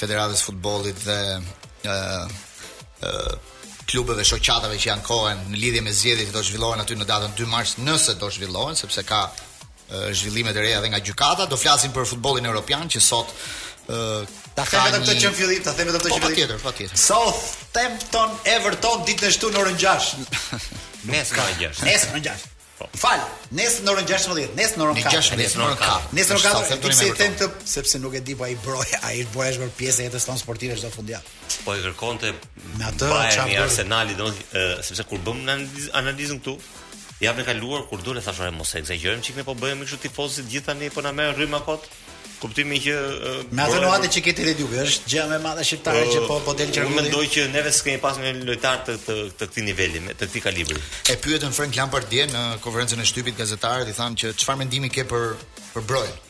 Federatës Futbollit dhe ë ë klubeve shoqatave që ankohen në lidhje me zgjedhjet që do zhvillohen aty në datën 2 mars, nëse do zhvillohen, sepse ka zhvillime të reja edhe nga gjykata, do flasim për futbollin europian që sot. Ta them vetëm këtë që në fillim, ta them vetëm këtë po, që në fillim. Po tjetër, Southampton Everton ditën e shtunë në orën 6. Nesër në orën 6. Nesër në orën 6. Më fal, nesër në orën 16, nesër në orën 4. Nesër në orën 4. Nesër në orën 4, sepse pse i them këtë, sepse nuk e di po ai Broja, ai është Broja është pjesë e jetës tonë sportive çdo fundjavë. Po e kërkonte me atë çfarë bën Arsenali, domethënë sepse kur bëmë analizën këtu, javën e kaluar kur dole thashë mos e ekzagjerojmë çik ne po bëhemi kështu tifozë të gjithë tani po na merr rryma kot. Kuptimin që me atë nuatë që ke ti Redi Juve është gjë më e madhe shqiptare që po po del gjëkund. Unë mendoj që neve s'kemi pas një lojtar të të të këtij niveli, të këtij kalibri. E pyetën Frank Lampard dje në konferencën e shtypit gazetarët i thanë që çfarë mendimi ke për për Brojën?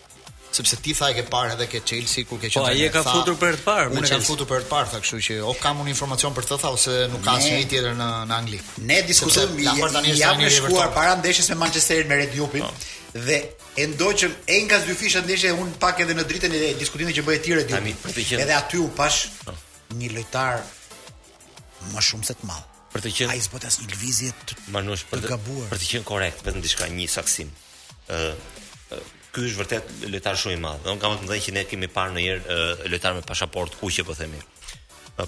sepse ti tha e ke parë edhe ke Chelsea kur ke po, qenë. Po ai e ka futur për të parë. Unë e kam futur për të parë, tha kështu që o kam unë informacion për të, tha ose nuk ka asnjë tjetër në në Angli. Ne diskutojmë mbi, ja për tani është një shkuar para ndeshjes me Manchesterin me Redi Jupin po. dhe E ndoqëm e nga zyfisha ndeshja e unë pak edhe në dritën e diskutimit që bëhet këtyre dy. Edhe aty e pashë po. një lojtar më shumë se të madh. Për të qenë ai s'po tas një lëvizje të manush për të gabuar. Për të qenë korrekt vetëm diçka një saktësim. Ë ky është vërtet lojtar shumë i madh. Domethënë që ne kemi parë ndonjëherë lojtar me pashaportë të kuqe po themi.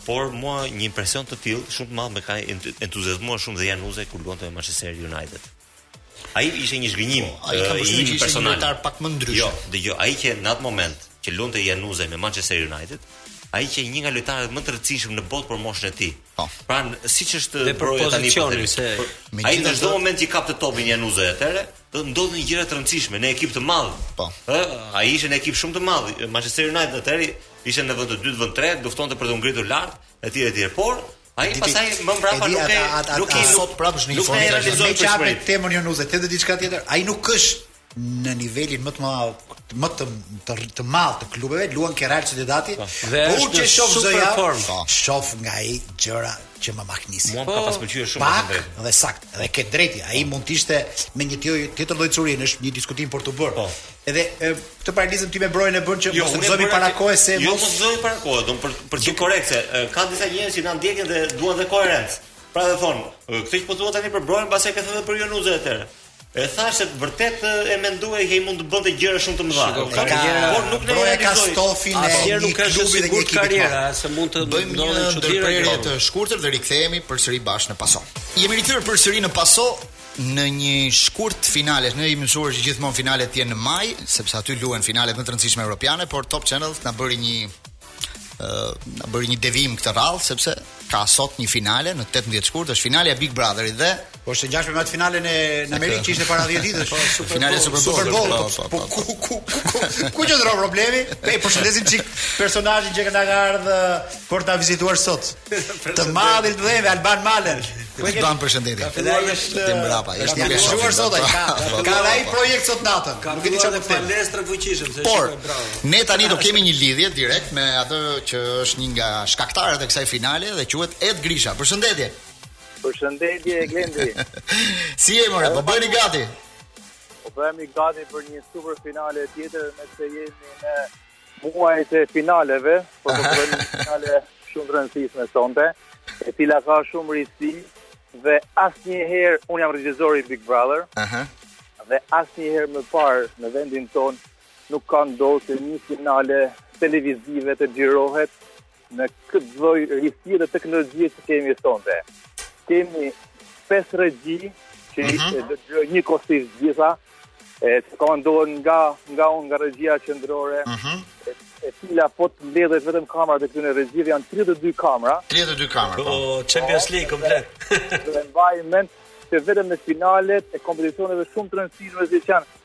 Por mua një impresion të tillë shumë të madh më ka entuziazmuar shumë dhe Januzaj kur luante me Manchester United. Ë Ai ishte një zhgënjim po, ai kam përshtypjen se ishte një lojtar pak më ndryshe. Jo, dëgjo, ai qe, në atë moment që lunte Januzaj me Manchester United, ai qe një nga lojtarët më të rëndësishëm në botë për moshën e tij. Po. Pra, siç është Broja tani po themi se ai në çdo moment që kapte topin Januzaj atëherë, do të ndodhnin gjëra të rëndësishme në ekip të madh. Po. Ë, ai ishte në ekip shumë të madh. Manchester United atëherë ishte në vend të dytë, vend të tretë, luftonte për të ngritur lart, etj etj. Por Ai pastaj më mbrapa nuk e nuk e sot prap zhni nuk e realizoi për çfarë temën Januzi te diçka tjetër ai nuk është në nivelin më të madh më të të, të madh të klubeve luan ke Real Sociedad po. dhe po është në shof super form po. shof nga ai gjëra që më mahnisin mua ka pas pëlqyer shumë pak dhe saktë dhe ke të drejtë ai mund të ishte me një tjetër lloj çurie është një diskutim për të bërë po. Edhe këtë paralelizëm ti me Brojën e bën që jo, mos të gëzojmë para kohës se jo mos të gëzojmë para kohës, do për për të qenë korrekt. Ka disa njerëz që na ndjekin dhe duan dhe koherencë. Pra dhe thonë, këtë që po thua tani për Brojën, pasi e ke thënë për Januzajn atëherë. E thashë të vërtetë e mendoja që ai mund të bënte gjëra shumë të mëdha. Ka karriera, por nuk ne e ka stofin e asnjë nuk ka klubi dhe një ekip karriera, se mund të bëjmë një ndërprerje të shkurtër dhe rikthehemi përsëri bashkë në paso. Jemi rikthyer përsëri në paso në një shkurt finalesh, ne jemi mësuar që gjithmonë finalet janë në maj, sepse aty luhen finalet më të rëndësishme europiane, por Top Channel na bëri një ë na bëri një devijim këtë radhë sepse ka sot një finale në 18 shkurt, është finalja e Big Brotherit dhe Po është e ngjashme me atë finalen në në Amerikë që ishte para 10 ditësh. Po, finale e Super Bowl. Super Bowl. Po, po, po, po, ku ku ku ku ku qëndron problemi? E përshëndesim çik personazhin që kanë ardhur për ta vizituar sot. Të madhit dhe Alban Maler. Po e bën përshëndetje. Edhe ai është te mbrapa, është i lëshuar sot ai. Ka ai projekt sot natën. Nuk e di çfarë palestra fuqishëm, se është bravo. Ne tani do kemi një lidhje direkt me atë që është një nga shkaktarët e kësaj finale dhe quhet Ed Grishaj. Përshëndetje. Përshëndetje Blendi. si je more? Po bëheni gati. Po bëhemi gati për një super finale tjetër, nuk jemi në muajit e finaleve, por do të bëjmë një finale shumë të rëndësishme sonte, e cila ka shumë risi dhe asnjëherë unë jam regjisori i Big Brother. Aha. Dhe asnjëherë më parë në vendin tonë nuk ka ndodhur që një finale televizive të xhirohet Në këtë lloj risie dhe teknologjie që kemi sonte, kemi 5 regji që uh mhm. -huh. do të jenë njëkohësisht të gjitha, do të komandohen nga, nga unë, nga regjia qëndrore, uh mhm. -huh. e cila po t'i mbledhësh vetëm kamerat e këtyre regjive, janë 32 kamera. 32 kamera, po. Oh, Champions League, komplet. Dhe mbaj mend se vetëm në finalet e kompeticioneve shumë të rëndësishme që janë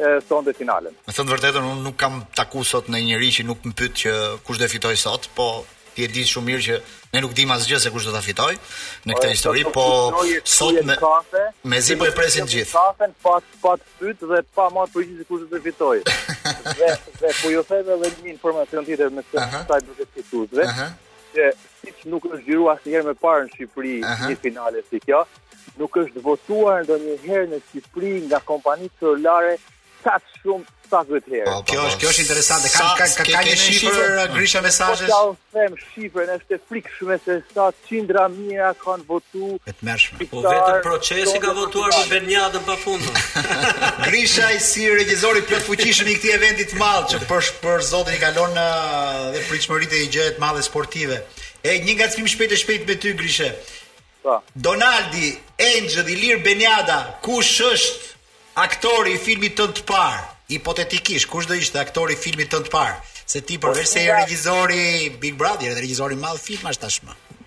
e sonte finalen. Me thënë të vërtetën, unë nuk kam taku sot një njeri që nuk më pyet që kush do e fitojë sot, po ti e di shumë mirë që ne nuk dimë asgjë se kush do ta fitojë në këtë histori, po sot me mezi po e presin të gjithë. Kafen pa pa pyt dhe pa marrë përgjigje kush do të fitojë. Dhe dhe po ju them edhe një informacion tjetër meqë the sa i takon fituesve. Ëh. që siç nuk është xhiru asnjëherë më parë në Shqipëri një finale si kjo, nuk është votuar ndonjëherë në Shqipëri nga kompanitë celulare kaq shumë sa këtë herë. Po, po, kjo është po. kjo është interesante. Ka ka ka ka një shifër Grisha mesazhesh. Po ta them shifrën, është e frikshme se sa qindra mijëra kanë votuar Tmerrshme. Po vetëm Procesi ka votuar për Beniadën pafund. Grishaj si regjisor i plotfuqishëm i këtij eventi të madh që për për zotin i kalon dhe pritshmëritë e një gjëje të madhe sportive. E një ngacmim shpejt e shpejt me ty Grishe. Po. Donaldi, Einxhel, Ilir, Beniada, kush është aktori i filmit tënd të parë? Hipotetikisht, kush do ishte aktori i filmit tënd të parë? Se ti përveç se je regjisor i Big Brother, je regjisor i madh filmash tashmë.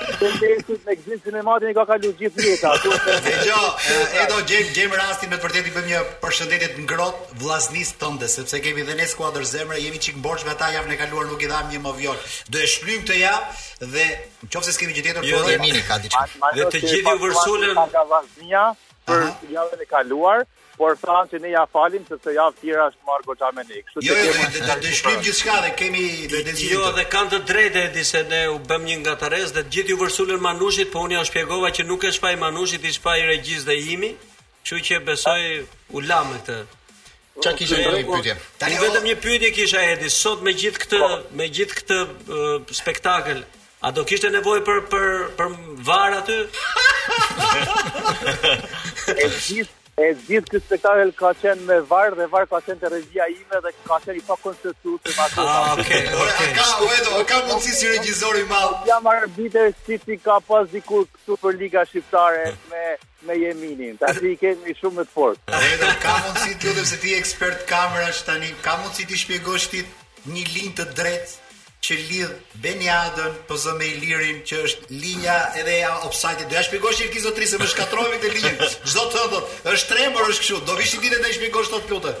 Shumë të është me gëzim që me matin i ka kalu gjithë jeta. Dhe jo, e do gjejmë, gjejmë rastin me të vërtetë t'i bëjmë një përshëndetje të ngrohtë Vllaznisë tënde, sepse kemi dhe ne skuadrë zemre, jemi çik borxh me ta, javën e kaluar nuk i dhamë një më vjol. Do e shlyejmë këtë javë dhe në qofë se s'kemi gjë tjetër, jo, dhe mini ka diçka. Dhe të gjithë iu vërsulën... Për javën e kaluar, por thanë që ne ja falim sepse javët e tjera është marrë goxha me ne. Kështu jo, që jo, kemi të dëshirojmë gjithçka dhe kemi të dëshirë. Jo, dhe kanë të drejtë Edi se ne u bëmë një ngatërresë dhe të gjithë iu vërsulën Manushit, po unë jua shpjegova që nuk është faji i Manushit, ish faji i regjisë dhe imi, kështu që besoj u la me këtë. Çka kishe një një pyetje? Tani vetëm një pyetje kisha Edi, sot me gjithë këtë, me gjithë këtë uh, spektakël, A do kishte nevojë për për për VAR aty? e gjithë e gjithë ky spektakël ka qenë me VAR dhe VAR-i ka qenë te regjia ime dhe ka qenë i pa konsensuar me ato. Ah, okay, okay. Ka vetë, ka mundësi si regjisor i madh. Jam arbitër siç i ka pas dikur Superliga shqiptare me me Jeminin. Tash i kemi shumë më të fortë. Edhe ka mundësi të lutem se ti ekspert kamerash tani, ka mundësi t'i shpjegosh ti një linjë të drejtë që lidh Beniadën, po e zëmë, me Ilirin që është linja edhe ja offside do ia shpjegosh ti këtij zotrisë se më shkatërrove këtë linjë ç'do të thotë është tremor është kështu do vish ti dhe do i shpjegosh të lutem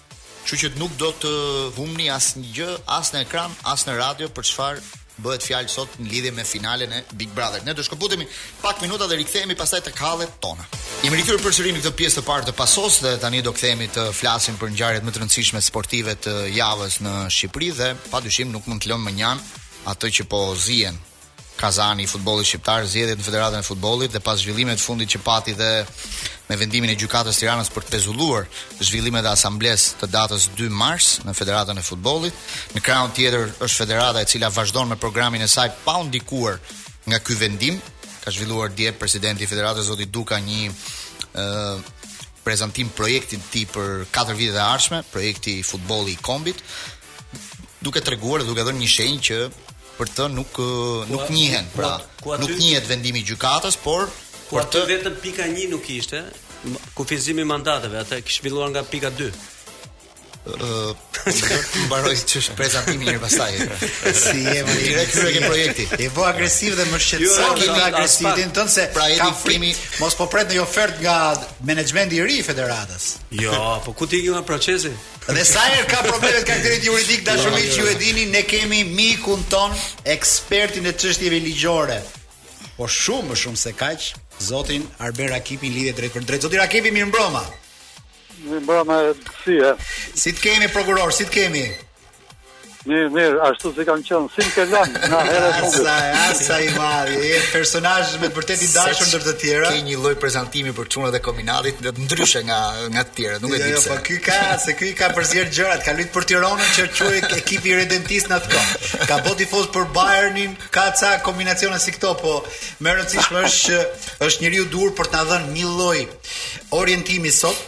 Kështu që nuk do të humbni asnjë gjë, as në ekran, as në radio për çfarë bëhet fjalë sot në lidhje me finalen e Big Brother. Ne do shkëputemi pak minuta dhe rikthehemi pastaj tek hallet tona. Jemi rikthyer përsëri në këtë pjesë të parë të Pasos dhe tani do kthehemi të flasim për ngjarjet më të rëndësishme sportive të javës në Shqipëri dhe padyshim nuk mund të lëmë mënjanë atë që po zien Kazani i futbollit shqiptar zgjedhjet në Federatën e Futbollit dhe pas zhvillimeve të fundit që pati dhe me vendimin e Gjykatës së Tiranës për të pezulluar zhvillimet e asamblesë të datës 2 mars në Federatën e Futbollit. Në krahun tjetër është federata e cila vazhdon me programin e saj pa u ndikuar nga ky vendim. Ka zhvilluar dje presidenti i Federatës zoti Duka një ë prezantim projektin e tij për 4 vitet e ardhshme, projekti futbolli i kombit, duke treguar dhe duke dhënë një shenjë që për të nuk nuk njihen, pra nuk njihet vendimi i gjykatës, por Po aty vetëm pika 1 nuk ishte, kufizimi i mandateve, e kish filluar nga pika 2. Ë, mbaroi që shpresa ti mirë pastaj. Si je, direkt hyre ke projekti. Je bërë agresiv dhe më shqetëson jo, jo, kemi agresivitetin tënd se pra kam frikë mi, mos po pret ndonjë ofertë nga menaxhmenti i ri i federatës. Jo, po ku ti ke nga procesi? Dhe sa herë ka probleme të karakterit juridik dashuri që ju e dini, ne kemi mikun tonë, ekspertin e çështjeve ligjore. Po shumë më shumë se kaq, zotin Arben Rakipi në lidhje drejtpërdrejt. Zoti Rakipi, mirëmbrëma. Mirëmbrëma, si je? Si të kemi prokuror, si të kemi? Mirë, mirë, ashtu si kanë qënë, si më ke lënë, nga hera e fundit. Asa, asa i madh, je personazh me vërtet i dashur ndër të tjera. Ke një lloj prezantimi për çunat e Kombinatit, dhe ndryshe nga, nga të tjera, nuk e di pse. Jo, jo, po ky ka, se ky ka përzier gjërat, ka lujtë për Tironën që qe ekipi irredentist në atë kohë. Ka bo tifoz për Bayernin, ka ca kombinacione si këto, po më e rëndësishme është që është njeriu i duhur për të na dhënë një lloj orientimi sot,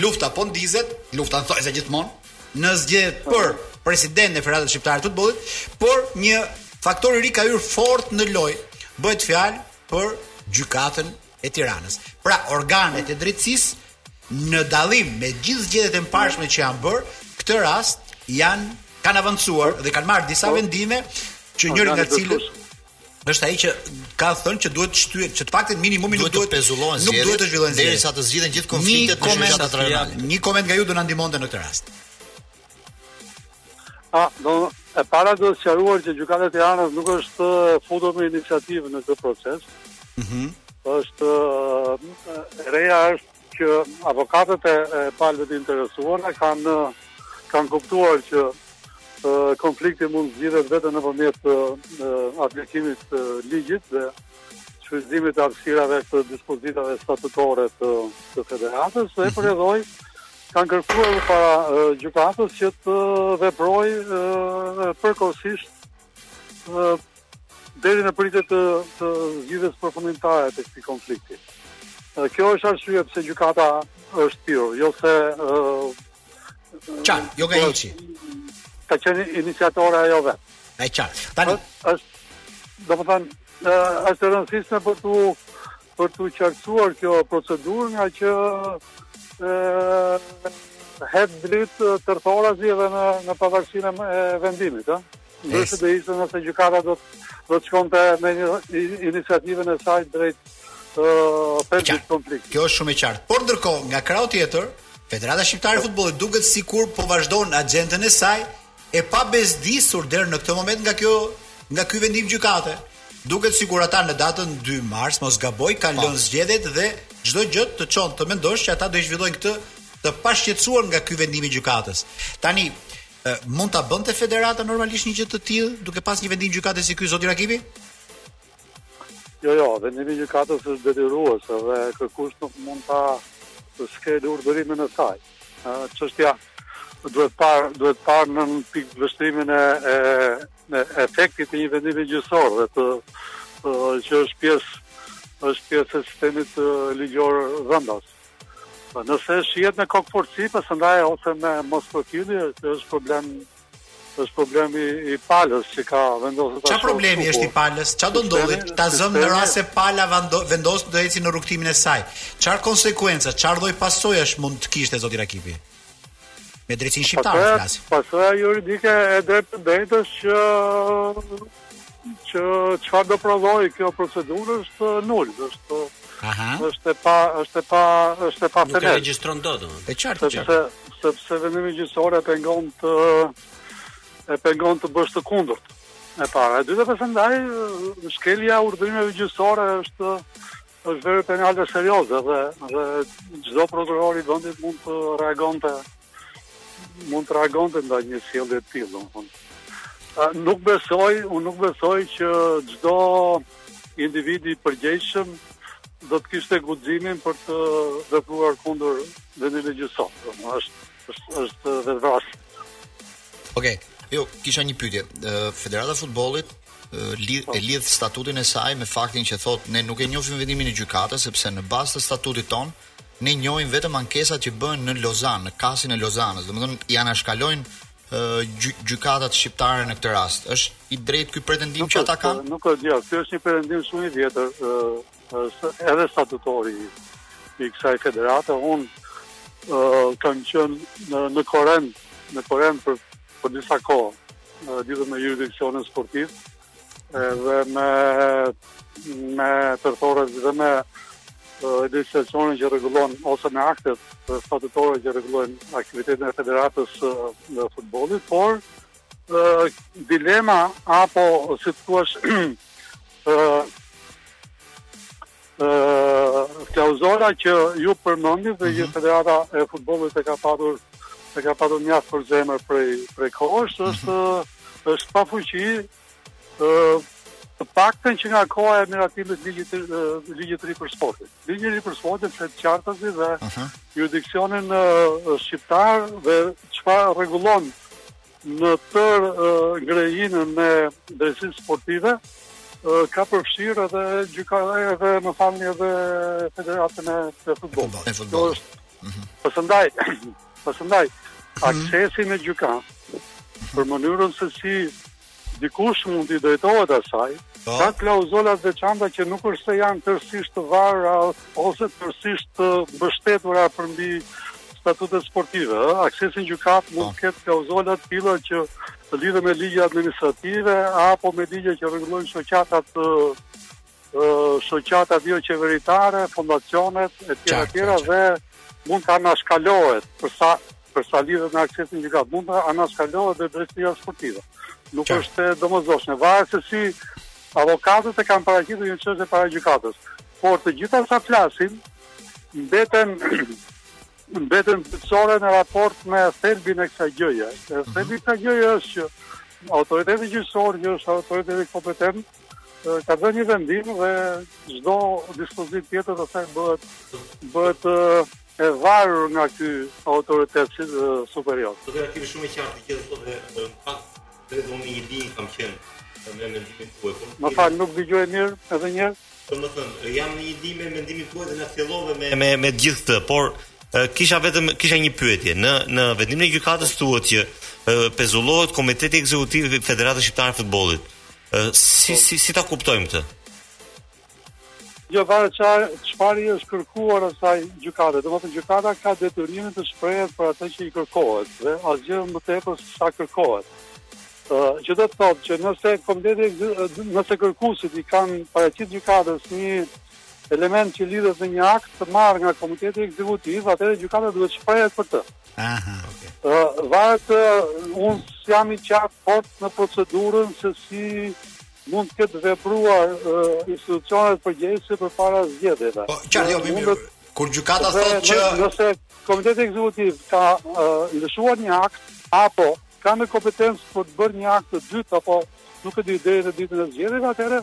Lufta po ndizet, lufta thuajse gjithmonë në zgjedhjet po. për presidentin e Federatës Shqiptare të Futbollit, por një faktor i ri ka hyrë fort në lojë. Bëhet fjalë për gjykatën e Tiranës. Pra, organet e drejtësisë në dallim me gjithë zgjedhjet e mëparshme që janë bërë, këtë rast janë kanë avancuar dhe kanë marrë disa po. vendime që po, njëri nga të cilët është ai që ka thënë që duhet të shtyhet, që të paktën minimumi nuk duhet të pezullohen zgjedhjet, nuk duhet të zhvillohen zgjedhjet derisa të zgjidhen gjithë konfliktet në shoqatat rajonale. Një koment nga ju do na ndihmonte në këtë rast. Ah, do e para do sqaruar që gjykata e Tiranës nuk është futur me iniciativë në këtë proces. Mhm. Mm e reja është që avokatët e palëve të interesuara kanë kanë kuptuar që konflikti mund të zgjidhet vetëm nëpërmjet aplikimit të ligjit dhe shfrytëzimit të hapësirave të dispozitave statutore të, të federatës dhe mhm. për dhe ata kanë kërkuar para gjykatës që të veprojë përkohësisht Ë deri në pritje të të zgjidhjes përfundimtare të këtij konflikti. Ë kjo është arsyeja pse gjykata është thirrur, jo se ë S'ka, jo ka hiç. Ka qenë iniciatore ajo vetë. E qartë. Tani është domethënë është e rëndësishme për tu për të qartësuar kjo procedurë ngaqë hedh dritë eh, tërthorazi edhe në, në pavarësinë e vendimit. Eh? Ndryshe do ishte nëse gjykata do të do të shkonte me një iniciativën e saj drejt uh, eh, këtij konflikti. Kjo është shumë e qartë. Por ndërkohë, nga krahu tjetër, Federata Shqiptare e Futbollit duket sikur po vazhdon agjendën e saj e pabezdisur deri në këtë moment nga kjo nga ky vendim gjykate. Duket sikur ata në datën 2 mars, mos gaboj, kanë po. lënë zgjedhjet dhe çdo gjë të çon të mendosh që ata do i zhvillojnë këtë të pashqetësuar nga ky vendim i gjykatës. Tani mund ta bënte federata normalisht një gjë të tillë duke pas një vendim gjykate si ky zoti Rakipi? Jo, jo, vendimi i gjykatës është detyrues dhe kërkush nuk mund ta të shkelë urdhërimin e saj. Çështja duhet parë duhet parë në pikëvështrimin e, e, e efektit të një vendimi gjyqësor dhe të që është pjesë është pjesë e sistemit ligjor vendas. Po, nëse shihet me kokëfortësi, pasandaj ose me mospërfillje, është problem Është problemi i palës që ka vendosur tash. Çfarë problemi është i palës? Çfarë do ndodhi? Ta zëmë në rast se pala vendos të ecin në rrugëtimin e saj. Çfarë konsekuenca, çfarë lloj pasojash mund të kishte zoti Rakipi? Me drejtësinë shqiptare flas. Pasoja juridike e drejtpërdrejtë është që që çfarë do prodhojë kjo procedurë është nul, është Aha. është e pa është e pa është e pa fenë. Nuk e regjistron dot domethënë. E qartë, e qartë. Sepse vendimi gjyqësor e pengon të e pengon të bësh të kundërtën. E para, e dyta pasandaj shkelja urdhërimeve gjyqësore është Është vepër penale serioze dhe dhe çdo prokuror i vendit mund të reagonte mund të reagonte ndaj një sjellje të tillë, domethënë. Nuk besoj, unë nuk besoj që çdo individ i përgjegjshëm do të kishte guximin për të vepruar kundër vendimit gjyqësor. Domethënë është Është është vetëvrasje. Okej. Okay. Jo, kisha një pyetje. Federata e Futbollit lidh po. e lidh statutin e saj me faktin që thotë ne nuk e njohim vendimin e gjykatës sepse në bazë të statutit tonë ne njohim vetëm ankesat që bëhen në Lozan, në CAS-in e Lozanës. Domethënë i anashkalojnë gjy gjykatat shqiptare në këtë rast. Është i drejtë ky pretendim që ata kanë? Nuk është, jo, ky është një pretendim shumë i vjetër. Edhe statutori i kësaj federate, unë uh, kam qenë në, në korent, në korent për, për disa kohë, uh, edhe me juridiksionin sportiv, dhe me, me tërtore dhe me legjislacionin që rregullon ose me aktet statutore që rregullojnë aktivitetin e Federatës së Futbollit, por dilema apo si të thuash ë ë klauzola që ju përmendët dhe që mhm. federata e futbollit e ka patur e ka patur mjaft për zemër prej prej kohësh mhm. është është pa fuqi ë të paktën që nga koha e miratimit ligjit ligjit të ri për sportin. Ligji i ri për sportin flet qartazi dhe juridiksionin shqiptar dhe çfarë rregullon në tërë ngrehinën e drejtësisë sportive ka përfshirë edhe gjykatë edhe më falni edhe federatën e futbollit. E futbollit. Mhm. Pasandaj, pasandaj mhm. aksesi në gjykatë për mënyrën se si Dikush mund t'i drejtohet asaj, ka klauzola të veçanta që nuk është se janë tërësisht të varura ose tërësisht të mbështetura përmbi statutet sportive, ëh, aksesi në gjykatë mund të ketë klauzola të tilla që të lidhen me ligje administrative apo me ligje që rregullojnë shoqatat shoqatat jo qeveritare, fondacionet etj etj dhe mund të anashkalohet për sa për sa lidhet me aksesin në gjykatë, mund të anashkalohet dhe drejtësia sportive. Nuk Qart. është e domosdoshme. Varet se si avokatët e kanë paraqitur një çështje para gjykatës. Por të gjitha sa flasim mbeten mbeten dytësore në raport me thelbin e kësaj gjëje. Dhe mhm. thelbi i kësaj gjëje është që autoriteti gjyqësor, që është autoriteti kompetent, ka dhënë një vendim dhe çdo dispozitë tjetër domethënë bëhet bëhet e varur nga ky autoritet superior. Dhe ta kemi shumë të qartë që do të thotë pas tre dhomën i di kam qenë me mendimin tuaj. Po më fal, nuk dëgjoj mirë edhe një herë. Domethënë jam në një linjë mendimin tuaj dhe na thellove me me me gjithë këtë, por kisha vetëm kisha një pyetje. Në në vendimin e gjykatës thuhet që pezullohet komiteti ekzekutiv i Federatës Shqiptare të Futbollit. Si si si ta kuptojmë këtë? Jo varet çfarë çfarë i është kërkuar asaj gjykate. Domethënë gjykata ka detyrimin të shprehet për atë që i kërkohet dhe asgjë më tepër se sa kërkohet. Ë uh, që do të thotë që nëse komiteti nëse kërkuesit i kanë paraqit gjykatës një element që lidhet me një akt të marrë nga komiteti ekzekutiv, atëherë gjykata duhet të shprehet për të. Aha, okay. Uh, varet uh, s'jam i qartë fort në procedurën se si mund të ketë vepruar uh, institucionet përgjegjëse përpara zgjedhjeve. Po, qartë, jo, më mirë. Kur gjykata thotë që nëse komiteti ekzekutiv ka uh, lëshuar një akt apo ka në kompetencë për të bërë një akt të dytë apo Nuk e di deri në ditën e zgjedhjeve atëherë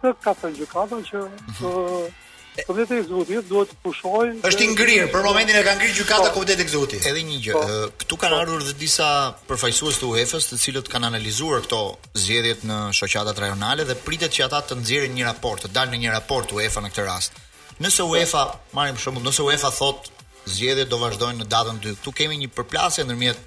të ka thënë gjykata që mhm. Komiteti Ekzekutiv duhet të pushojë. Është i ngrirë, për momentin e ka ngrirë gjykata po. Komitetin Ekzekutiv. Edhe një gjë, po. këtu kanë po. ardhur dhe disa përfaqësues të UEFA-s, të cilët kanë analizuar këto zgjedhjet në shoqatat rajonale dhe pritet që ata të nxjerrin një raport, të dalë në një raport UEFA në këtë rast. Nëse UEFA, marrim për shembull, nëse UEFA thotë zgjedhjet do vazhdojnë në datën 2, këtu kemi një përplasje ndërmjet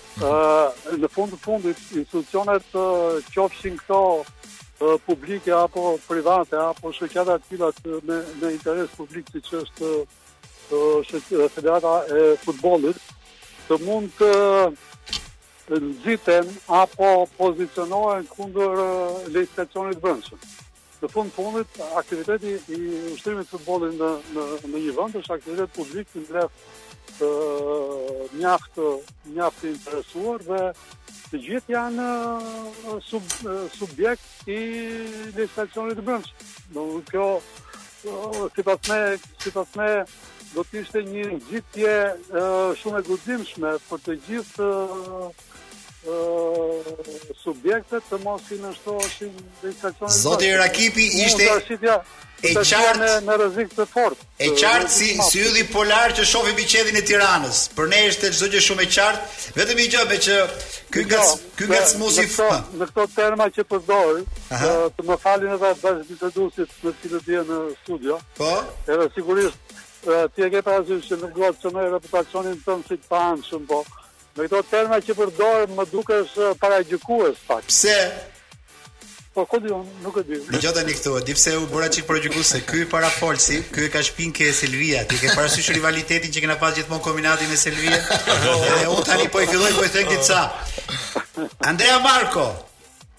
Në fund të fundit, institucionet qofshin këto publike apo private, apo shoqata të tilla me interes publik siç është federata e futbolit, të mund të nxiten apo pozicionohen kundër legjislacionit të brendshëm. Në fund të fundit, aktiviteti i ushtrimit të futbollit në në në një vend është aktivitet publik që mbledh të mjaft mjaft të interesuar dhe të gjithë janë sub, subjekt i legjislacionit të brendshëm. Do kjo sipas meje sipas meje do të ishte një nxitje shumë e guximshme për të gjithë subjektet të mos i nënshtroheshin legislacionit. Zoti Rakipi ishte e qartë në, në rrezik të fortë. E qartë si si ylli polar që shohim biçedhin e Tiranës. Për ne ishte çdo gjë shumë e qartë, vetëm një gjë meqë ky Gazi ky Gazi s'mu në këto terma që përdor, të më falin edhe bashkëbiseduesit të cilët janë në studio. Po. Edhe sigurisht ti e ke parasysh që nuk do të çmoj reputacionin tënd si të paanshëm, po Me këto terma që përdor më dukesh paragjykues pak. Pse? Po ku di un, nuk e di. Dëgjoj tani këtu, di pse u bëra çik paragjykus se ky parafolsi, ky e ka shpinë ke Selvia, ti ke parasysh rivalitetin që kena pas gjithmonë kombinati me Selvia. Dhe un tani po i filloj po i them diçka. Andrea Marko.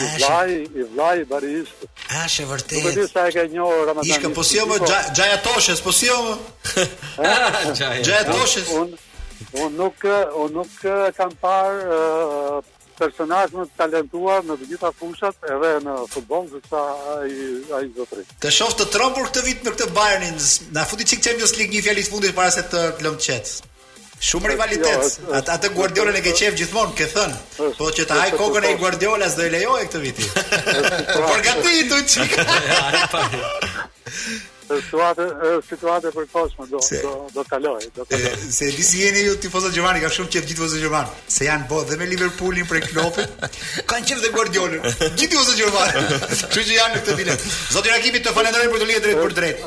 I vllai, i vllai Bari Ishkës. A është vërtet? Nuk e di sa e ka njohur Ramadan Ishka, po si jo, po- Xhaja Toshes, po si jo. Xhaja Toshes. Un un nuk un nuk kam parë personazh më të talentuar në të gjitha fushat edhe në futboll se sa ai ai zotri. Të shoh të trembur këtë vit me këtë Bayernin, na futi çik Champions League një fjalë të fundit para se të lëm të qet. Shumë rivalitet. Jo, At atë Guardiola e ke qef gjithmonë, ke thënë. Po që të haj kokën e Guardiolës do e lejojë këtë vit. Po përgatitu çik. Situatë, situatë e përkohshme do se, do do kaloj, do kaloj. Se di si jeni ju tifozë Gjermani, ka shumë qejf gjithë tifozë Gjermani. Se janë bo dhe me Liverpoolin për Kloppin. Kanë qejf dhe Guardiola. Gjithë tifozë Gjermani. Kështu që janë në këtë bilet. Zoti Rakipi të falenderoj për këtë lidhje drejtpërdrejt.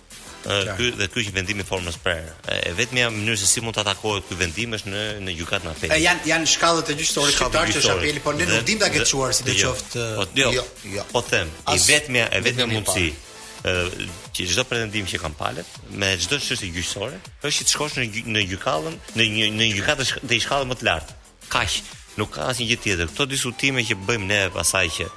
Ky dhe ky është vendim i formës prerë. E vetmja mënyrë se si mund të atakohet ky vendim është në në gjykatë në apel. Jan janë shkallët e gjyqësorit shqiptar që është apeli, por ne nuk dimë ta ketë çuar si do jo. qoftë. Po jo, jo, jo. Po them, e vetmja e vetmja mundësi që çdo pretendim që kanë palët me çdo çështje gjyqësore, është që të shkosh në në gjykatën, në një në gjykatë të shkallës më të lartë. Kaq, nuk ka asnjë gjë tjetër. Këto diskutime që bëjmë ne pasaj që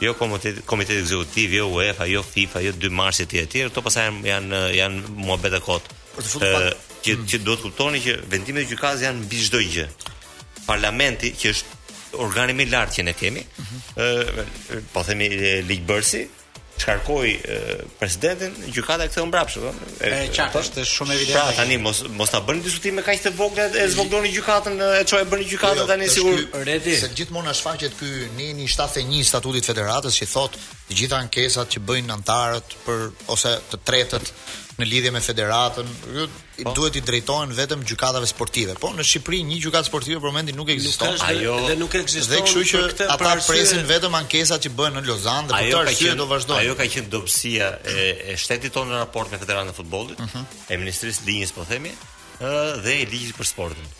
jo komiteti komitet ekzekutiv, jo UEFA, jo FIFA, jo 2 Marsi etj etj, këto pasaj janë janë janë muhabete kot. Për të futur pak që mm. që duhet të kuptoni që vendimet e gjykatës janë mbi çdo gjë. Parlamenti që është organi më i lartë që ne kemi, ë mm -hmm. po themi ligjbërësi, shkarkoi presidentin, gjykata e ktheu mbrapsht, do. E qartë, është shumë pra, evidente. Pra tani mos mos ta bëni diskutime kaq të vogla e zvogëloni gjykatën e çoj e bëni gjykatën jo, tani sigur. Redi. Se gjithmonë na shfaqet ky neni 71 i statutit të federatës që thot të gjitha ankesat që bëjnë antarët për ose të tretët në lidhje me federatën, duhet t'i drejtohen vetëm gjykatave sportive. Po në Shqipëri një gjykatë sportive për momentin nuk ekziston. Nuk ajo dhe nuk ekziston. Dhe kështu që ata presin vetëm ankesat që bëhen në Lozan dhe për këtë arsye do vazhdojnë. Ajo ka qenë dobësia e, e shtetit tonë në raport me Federatën e Futbollit, uh mhm. -huh. e Ministrisë së Linjës po themi, ë dhe e ligjit për sportin.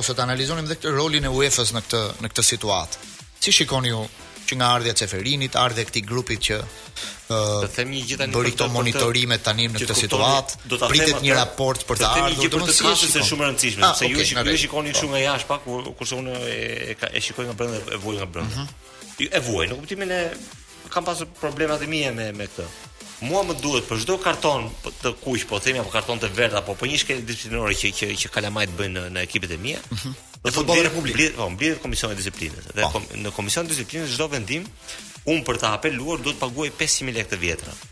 ose të analizonim edhe këtë rolin e UEFA-s në këtë në këtë situatë. Si shikoni ju që nga ardhja e Ceferinit, ardhja e këtij grupit që ë uh, të them një gjë tani për këto monitorime tani në këtë situatë, pritet një raport për të ardhur, do të them se është shumë e rëndësishme, ah, sepse ju e shikoni ju e shikoni kështu po. nga jashtë pak, kurse unë e e shikoj nga brenda e vuaj nga brenda. Mhm. E vuaj, në kuptimin e Kam pasur problemat e mia me me këtë. Mua më duhet për çdo karton të kuq, po themi apo karton të verdh apo për një shkelje disiplinore që që që kalamajt bëjnë në, në ekipet e mia. Ëh. Mhm. Në futbollin e publik. Mblidhet, po, mblidhet komisioni i disiplinës. Dhe po. kom, në komisionin e disiplinës çdo vendim un për ta apeluar duhet të paguaj 500.000 lekë të vjetra.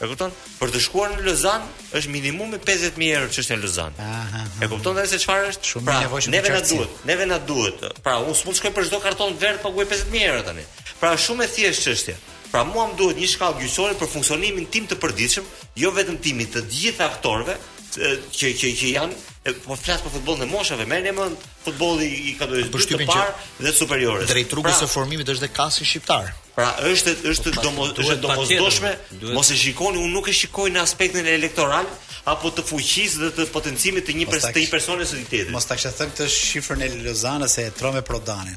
E kupton? Për të shkuar në Lozan është minimumi 50000 euro çështja në Lozan. Aha. E kupton dhe se çfarë është? Shumë pra, nevojshëm. Neve na duhet, neve na duhet. Pra, unë s'mund të shkoj për çdo karton verdh paguaj 50000 euro tani. Pra, është shumë e thjeshtë çështja. Pra, mua më duhet një shkallë gjyqësore për funksionimin tim të përditshëm, jo vetëm timin, të gjithë aktorëve që që që janë po flas për futbollin e moshave, merrni mend futbolli i kategorisë dytë të parë dhe të superiores. Drejt rrugës pra, së formimit është dhe kasi shqiptar. Pra është është po, domo, është domosdoshme, mos e shikoni, unë nuk e shikoj në aspektin elektoral apo të fuqisë dhe të potencimit të një pers të një personi s'e di se. Mos ta kishe thënë këtë shifrën e Lozanës se e trembe Prodanin.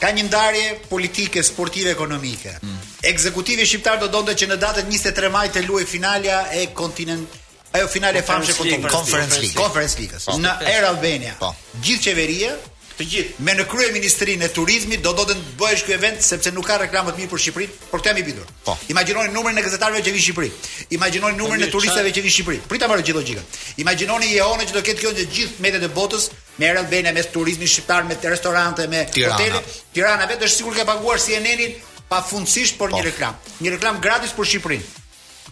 Ka një ndarje politike, sportive, ekonomike. Ekzekutivi shqiptar do donte që në datën 23 maj të luhej finalja e kontinent ajo finale e famshme kontinent Conference League. Conference League. Po. Në Air Albania. Po. Gjithë qeveria të gjithë me në krye ministrinë e turizmit do donte të bëhej ky event sepse nuk ka reklamë më të mirë për Shqipërinë, për këtë jam i bindur. Po. Imagjinoni numrin e gazetarëve që vinë në Shqipëri. Imagjinoni numrin e turistëve që vinë në Shqipëri. Për ta marrë gjithë logjikën. Imagjinoni jehonën që do ketë kjo në gjithë mediat e botës, Me Air Albania, me turizmin shqiptar me restorante me hotele. Tirana vetë është sikur ke paguar CNN-in pafundësisht për një po. reklam. Një reklam gratis për Shqipërinë.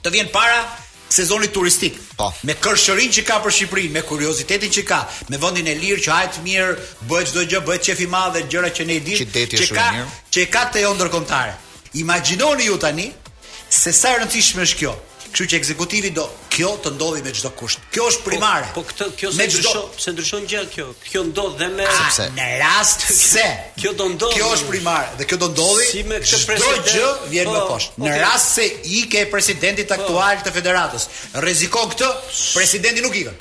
Të vjen para sezonit turistik. Po. Me kërshërin që ka për Shqipërinë, me kuriozitetin që ka, me vendin e lirë që hahet mirë, bëhet çdo gjë, bëhet qefi i madh dhe gjëra që ne i dimë, që, që ka, që ka te jehona ndërkombëtare. Imagjinoni ju tani se sa e rëndësishme është kjo. Kështu që ekzekutivi do kjo të ndodhi me çdo kusht. Kjo është po, primare. Po, po këtë kjo s'e ndryshon, s'e ndryshon gjë kjo. Kjo ndodh dhe me sepse në rast se kjo do ndodh. Kjo është primare dhe kjo do ndodhi. Si me këtë president. Çdo gjë vjen më po, poshtë. Në rast se ikja e presidentit po. aktual të federatës, rrezikon këtë, presidenti nuk ikën.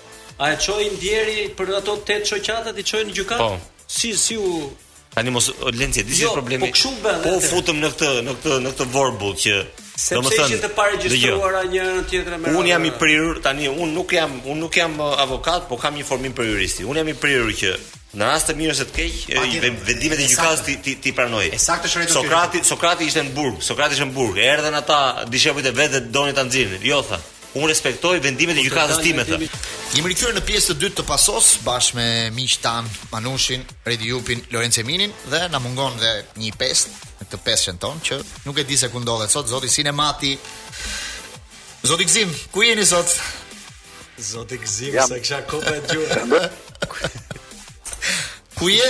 A e çoi njeri për ato tetë shoqatat i çoi në gjykatë? Po. Si si u Tani mos Lenci, e di si jo, problemi. Po kshu bën. Po futemi në këtë, në këtë, në këtë vorbull që Sepse ishin të paregjistruara një në tjetrën me. Un jam i prirur tani, un nuk jam, un nuk jam uh, avokat, po kam një formim për juristi. Un jam i prirur që në rast të mirë a së keq, vendimet e gjykatës t'i t'i t'i pranoj. Saktë është. Sokrati, Sokrati ishte në burg, Sokrati ishte në burg. Erdhën ata dishepujt e vet dhe donin ta nxirrin. Jo tha. Unë respektoj vendimet e gjykatës time. Jemi rikthyer në pjesën e dytë të Pasos bashkë me miqtë tanë Manushin, Redi Jupin, Lorenzo Minin dhe na mungon dhe një pesë në këtë pesën tonë që nuk e di se ku ndodhet sot zoti Sinemati. Zoti Gzim, ku jeni sot? Zoti Gzim, se kisha kap gjuhën. ku je?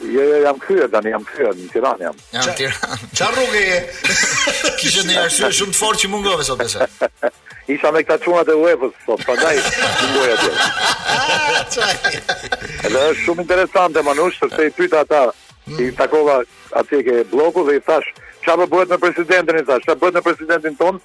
Jo, jo, jam kthyer tani, jam kthyer në Tiranë jam. Jam në Tiranë. Çfarë rruge je? Kishte një arsye shumë të fortë që mungove sot besoj. Isha me këta çunat e UEFA-s sot, prandaj mungoj atje. Edhe është shumë interesante Manush, sepse i pyeta ata, mm. i takova atje ke blloku dhe i thashë, çfarë bëhet me presidentin i thashë, çfarë bëhet me presidentin tonë?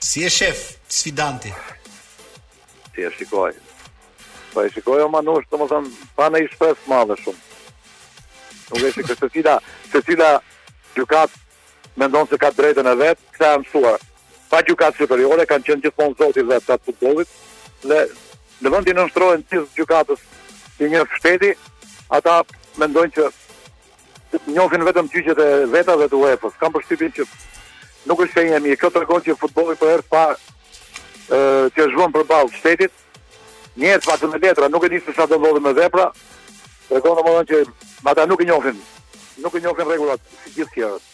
Si e sheh, sfidanti? Si e shikoj? Po e shikoj o manush, domethënë, pa një shpresë të madhe shumë. Nuk e shikoj, secila, secila gjykatë mendon se ka të drejtën e vet, këta janë mësuar. Pa gjykatë superiore, kanë qenë gjithmonë zotit dhe të futbolit, dhe në vend t'i nënshtrohen të gjithë gjykatës së një shteti, ata mendojnë që Njohin vetëm gjyqet e veta dhe të UEFA-s. Kam përshtypjen që nuk është shenjë e mirë. Kjo tregon që futbolli për herë të parë që është vënë përballë shtetit. Një herë për një herë me letra, nuk e di se sa do ndodhë me vepra. Tregon domethënë që ata nuk e njohin. Nuk e njohin rregullat si gjithë tjerët.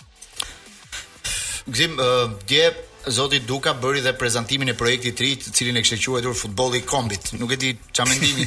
Gzim, uh, dje Zoti Duka bëri dhe prezantimin e projektit të ri, të cilin e kishte quajtur Futbolli i Kombit. Nuk e di çfarë mendimi.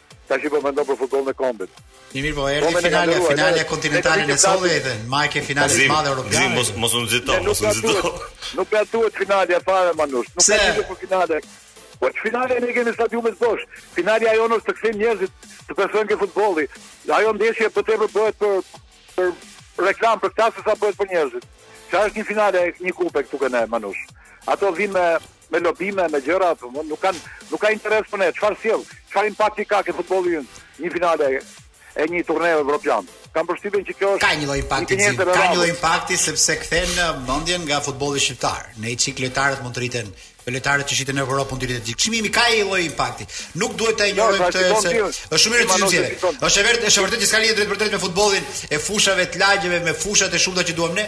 Tashi po mendon për futbollin e kombit. Ti mirë po erdhi finalja, finalja kontinentale në shtëpi edhe, madje ke finalën e madhe europiane. Zim, mos mos u nxito, mos u nxito. Nuk ka duhet finalja fare Manush, nuk ka lidhje për finale. Po finalja ne kemi stadiumet bosh. Finalja jonë është të kthejmë njerëzit të besojnë ke futbolli. Ajo ndeshje për të bëhet për për reklamë për ta se sa bëhet për njerëzit. Ça është një finale e një kupe këtu ke ne Manush. Ato vinë me me lobime, me gjëra, nuk kanë nuk ka interes për ne. Çfarë sjell? Çfarë impakti ka ke futbolli ynë? Një finale e një turneu evropian. Kam përshtypjen që kjo është ka një lloj impakti, ka një lloj impakti sepse kthen uh, mendjen nga futbolli shqiptar. Një çikë lojtarët mund të rriten, lojtarët që shiten në Evropë mund të rriten. Çmimi ka një lloj impakti. Nuk duhet ta injorojmë këtë se është shumë e rëndësishme. Është e vërtetë, është e vërtetë që s'ka lidhje drejtpërdrejt me futbollin e fushave të lagjeve, me fushat e shumta që duam ne,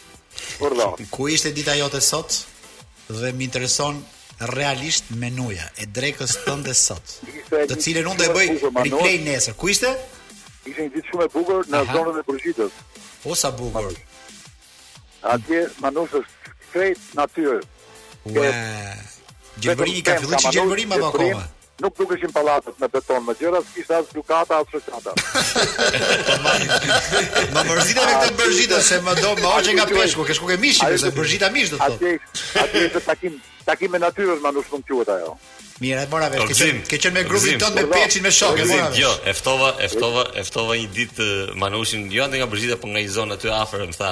Urdhëro. Ku ishte dita jote sot? Dhe më intereson realisht menuja e drekës tënde sot. Të cilën unë do e bëj replay nesër. Ku ishte? Ishte një ditë shumë e bukur në zonën e Bërzhitës. Po sa bukur. Atje Manush është krejt natyrë. Ua. Gjelbërimi ka filluar që gjelbërim apo akoma? Nuk dukeshin pallatet me beton me gjëra, s'kishte as gjykata as shoqata. Më mërzita me këtë Brizhita se më do më hoqe nga peshku, ke shku te mishi, se Brizhita mish do të thotë. Atje, atje ishte takim, takim me natyrën, Manush quhet ajo. Mirë, mora vesh. Ke qenë ke qenë me grupin tonë me peçin me shokë, mora vesh. Jo, e ftova, e ftova, e ftova një ditë Manushin, jo andej nga Brizhita, por nga një zonë aty afër, më tha,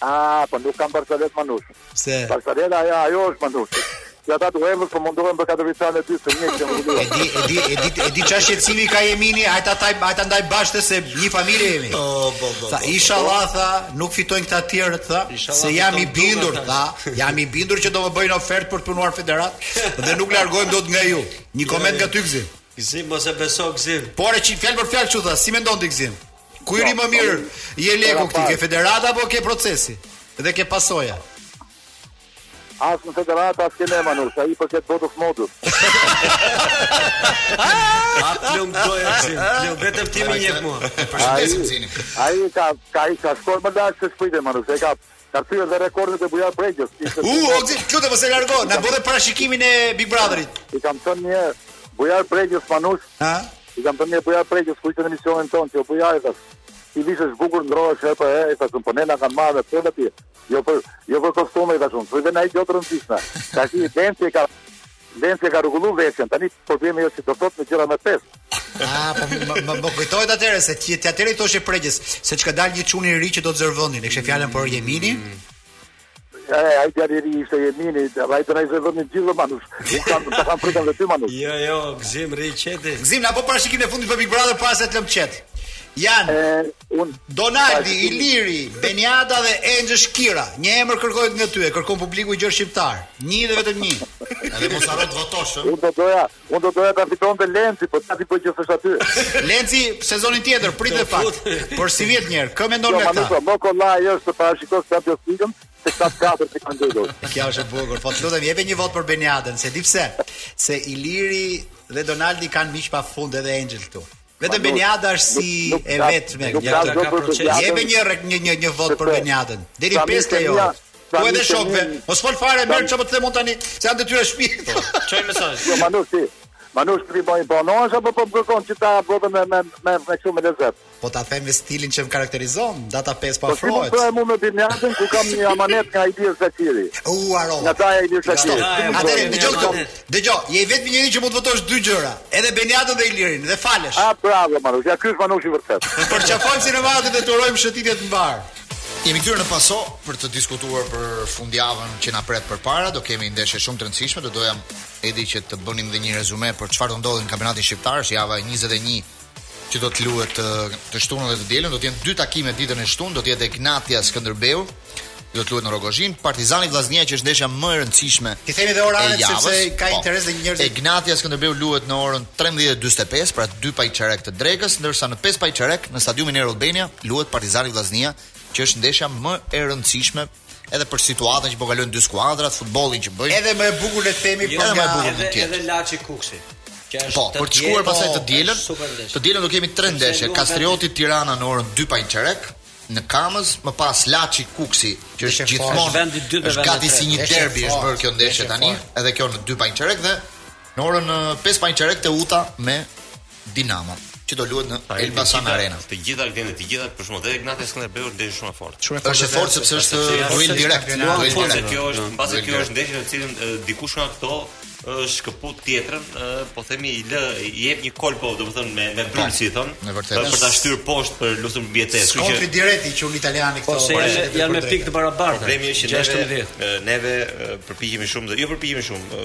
Ah, po nuk kam barsaletë Manush. Pse? Barsaleta ajo ajo është Manush. Ja ta duhem po mundohem për katërvjeçarin e dytë një që mundu. E di, e di, e di, e di çfarë shqetësimi ka Jemini, ai ta ndaj, ai ta ndaj bashkë se një familje jemi. Po, po, po. Tha, po, po. inshallah tha, nuk fitojnë këta të tjerë tha, se jam i bindur tha, jam i bindur që do më bëjnë ofertë për të punuar në federatë dhe nuk largohem dot nga ju. Një koment nga ty Gzim. Gzim mos e beso Gzim. Por e di fjalë për fjalë ç'u tha, si mendon ti Gzim? Ku rri më mirë je leku këti, ke federata apo ke procesi? Dhe ke pasoja? As te federata, as ke ne Manush, sa i përket botës së modës. A plum do e qim, plum, vetëm ti më njef mua. Ai, ai ka, ka, ka shkoj më lakë se shpite Manush, se ka Ka thyer dhe rekordet e Bujar Bregjës. U, o Gzim, të lutem mos e largo, na bëre parashikimin e Big Brotherit. I kam thënë një Bujar Bregjës Manush. Ha? I kam thënë një Bujar Bregjës kur ishte në emisionin tonë që Bujar i thashë. Ti vishesh bukur ndrohesh herë për herë, i thashë unë, po ne na kanë marrë me pulë ti. Jo për jo për kostume i thashë unë. Thuaj dhe na i gjotë rëndësishme. Tash i vjen ti ka Lenci e ka rregulluar veshjen. Tani problemi është se do thotë me gjëra me pes. Ah, po më më, më kujtohet atëherë se ti ti atëherë i thoshe Bregjës se ç'ka dalë një çun i ri që do të zërë vendin. E kishe fjalën për Jeminin. E, ai djali i ri ishte Jemini, ai do na ishte vënë gjithë dhe Manush. Unë kam ta kem frikën dhe ty Manush. Jo, jo, Gzim rri qetë. Gzim na bëj parashikimin e fundit për Big Brother para se të lëmë qetë. Janë, Un Donaldi, Iliri, Beniada dhe Enxhëll Shkira. Një emër kërkohet nga ty, e kërkon publiku i gjerë shqiptar. Një dhe vetëm një. Edhe mos harro të votosh, ëh. Un do doja, un do doja ta fitonte Lenci, po ç'ti bësh që s'është aty. Lenci, sezonin tjetër, prit dhe pak. Për sivjet një herë, kë mendon nga këta? Jo, më kollaj është të parashikosh Champions League-ën, se këta të katër që kanë ngelur. Kjo është e bukur. Po, të lutem, jepe një votë për Beniaden, e di pse. Se Iliri dhe Donaldi kanë miq pa fund edhe Angel këtu. Vetëm Beniada është si e vetme. Nuk ka gjë për të gjatë. Jepë një një një një votë për Beniadën. Deri 5 te jo. Po edhe shokëve. Mos fol fare, merr çfarë po të them unë tani, se janë detyra shtëpie. Po, çoj mesazh. Jo, Manush ti. Manush ti bën banorësh apo po kërkon që ta bëjë me me me me kështu me lezet. Po ta them me stilin që më karakterizon, data 5 po afrohet. Po ti më me Beniadën kur kam një amanet nga Ilir Shaqiri. U aro. Nga daja Ilir Shaqiri. Atëherë dëgjoj këtë. Dëgjo, je i vetmi njeri që mund të votojë dy gjëra, edhe Egnatian dhe Ilirin, dhe falesh. Ah bravo Manush, ja ky është Manushi i vërtetë. Përqafojmë sinematë dhe t'urojmë shëtitje të mbarë. Jemi kthyer në Paso për të diskutuar për fundjavën që na pret përpara, do kemi ndeshje shumë të rëndësishme, do doja Edi që të bënim dhe një rezume për çfarë do ndodhi në kampionatin shqiptar, është java e 21 që do të luhet të shtunën dhe të dielën, do të jenë dy takime ditën e shtunë, do të jetë Egnatia Skënderbeu, do të luhet në Rrogozhinë, Partizani Vllaznia që është ndeshja më e rëndësishme. T'i themi dhe oraret sepse ka, po, interes dhe njerëz. Egnatia Skënderbeu luhet në orën 13:45, pra 2 pa çerek të drekës, ndërsa në 5 pa çerek në stadiumin Air Albania luhet Partizani Vllaznia, që është ndeshja më e rëndësishme edhe për situatën që po kalojnë dy skuadrat, futbollin që bëjnë. Edhe më e bukura le të themi për nga edhe, edhe Laçi Kukësi. Po, për të shkuar pasaj të dielën, të dielën do kemi tre ndeshje, Kastrioti Tirana në orën 2 pa një çerek në Kamëz, më pas Laçi Kukësi, që është gjithmonë vendi i dytë, vendi. Gati si një derbi është bërë kjo ndeshje tani, edhe kjo në 2 pa një çerek dhe në orën 5 pa një çerek Teuta me Dinamo, që do luhet në Elbasan Arena. Të gjitha janë, të gjitha për shembull Egnatia Skënderbeu është shumë e fortë. Shumë e fortë. Është e fortë sepse është duel direkt, duel direkt. Kjo është, mbase kjo është ndeshja në të cilën dikush nga këto e shkëput tjetrën, po themi i lë i jep një kolpo, domethënë me me bryl si thonë, për ta shtyrë poshtë për luftën e mbijetesës. Scontri diretti i quan italiani këto. Po se janë me pikë të barabarta. Problemi është që neve neve përpiqemi shumë, jo përpiqemi shumë,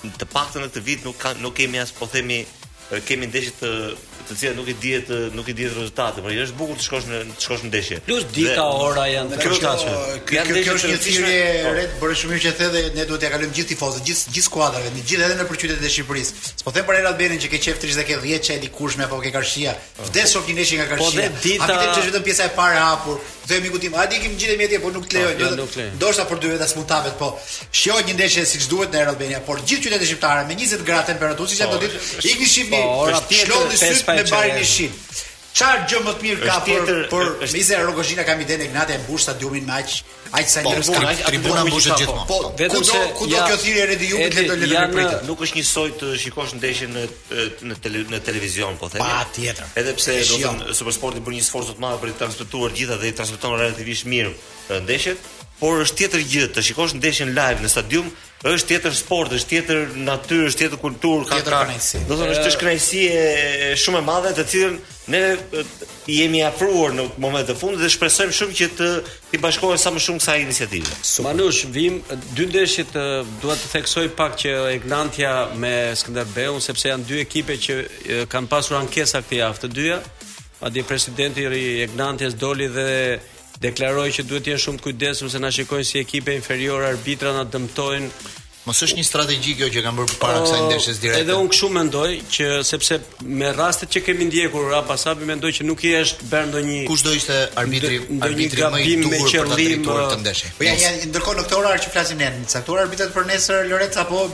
Të paktën në këtë vit nuk ka nuk kemi as po themi kemi ndeshje të të cilat nuk i dihet nuk i dihet rezultati, por është bukur të shkosh në të shkosh në ndeshje. Plus dita ora janë kjo është kjo. Kjo kjo është një thirrje e re, bëre shumë mirë që the dhe ne duhet t'ia kalojmë gjithë tifozëve, gjithë gjithë skuadrave, në gjithë edhe nëpër qytetet e Shqipërisë. S'po them për Air Albanian që ke qejf 30 ke 10 çaj dikush me apo ke karshi, Vdes shof një ndeshje nga karshi. Po dhe dita. A kjo është vetëm pjesa e parë e hapur. Dhe miku tim, a dikim gjithë mjeti apo nuk të lejoj. Po, jo, jo, Ndoshta për dy veta s'mund ta vet, po. Shihet një ndeshje siç duhet në Air Albania, por gjithë qytetet shqiptare me 20 gradë temperaturë siç janë këto ditë, ikni shifni. Po, ora tjetër. Shlodhni sytë me barin jeshil. Çfarë gjë më të mirë ka për për me bërë, Rrogozhina kam idenë Egnatia e mbush stadiumin me aq Aq sa njerëz kanë, aq tribuna mbushet gjithmonë. Po, vetëm se kudo kjo thirrje Redi duhet të përhapet. Nuk është njësoj të shikosh ndeshjen në në tele, në televizion, po them. Patjetër. Edhe pse do të thonë Supersporti bën një sforco të madhe për t'i transmetuar të gjitha dhe i transmeton relativisht mirë ndeshjet, por është tjetër gjë të shikosh ndeshjen live në stadium Është tjetër sport, është tjetër natyrë, është tjetër kulturë, ka tjetër kënaqësi. Do të thonë është kënaqësi shumë e madhe të cilën ne jemi afruar në momentet e fundit dhe shpresojmë shumë që të t'i bashkohen sa më shumë kësaj iniciative. Manush, vijmë dy ndeshjet dua të theksoj pak që Egnatia me Skënderbeun sepse janë dy ekipe që kanë pasur ankesa këtë javë të dyja. Madje presidenti i Egnatias doli dhe Deklaroi që duhet të jemi shumë të kujdesshëm se na shikojnë si ekipe inferiore, arbitrat na dëmtojnë. Mos është një strategji kjo që kanë bërë përpara kësaj ndeshjes direkte. Edhe unë kështu mendoj që sepse me rastet që kemi ndjekur Rapa Sabi mendoj që nuk i është bërë ndonjë Kush do ishte arbitri arbitri më i duhur për të drejtuar këtë ndeshje? Po ja, ja ndërkohë në këtë orar që flasim ne, caktuar arbitrat për nesër Lorenc apo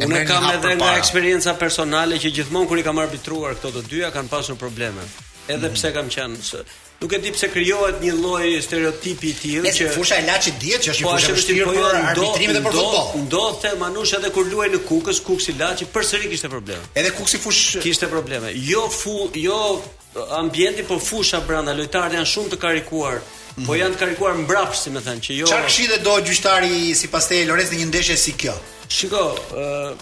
Unë kam edhe nga eksperienca personale që gjithmonë kur i kam arbitruar këto të dyja kanë pasur probleme. Edhe mhm. pse kam qenë nuk e di pse krijohet një lloj stereotipi i tillë që fusha e Laçit dihet që është po, një fushë e vështirë po, për arbitrimin dhe për futboll. Ndodhte Manush edhe kur luaj në Kukës, Kuksi Laçi përsëri kishte probleme. Edhe Kuksi fush kishte probleme. Jo fu, jo Ambienti po fusha brenda, lojtarët janë shumë të karikuar, mm -hmm. po mhm. janë të karikuar mbrapsht, si me thënë, që jo. Çfarë këshille do gjyqtarit sipas teje Lorenc në një ndeshje si kjo? Shiko, ë uh,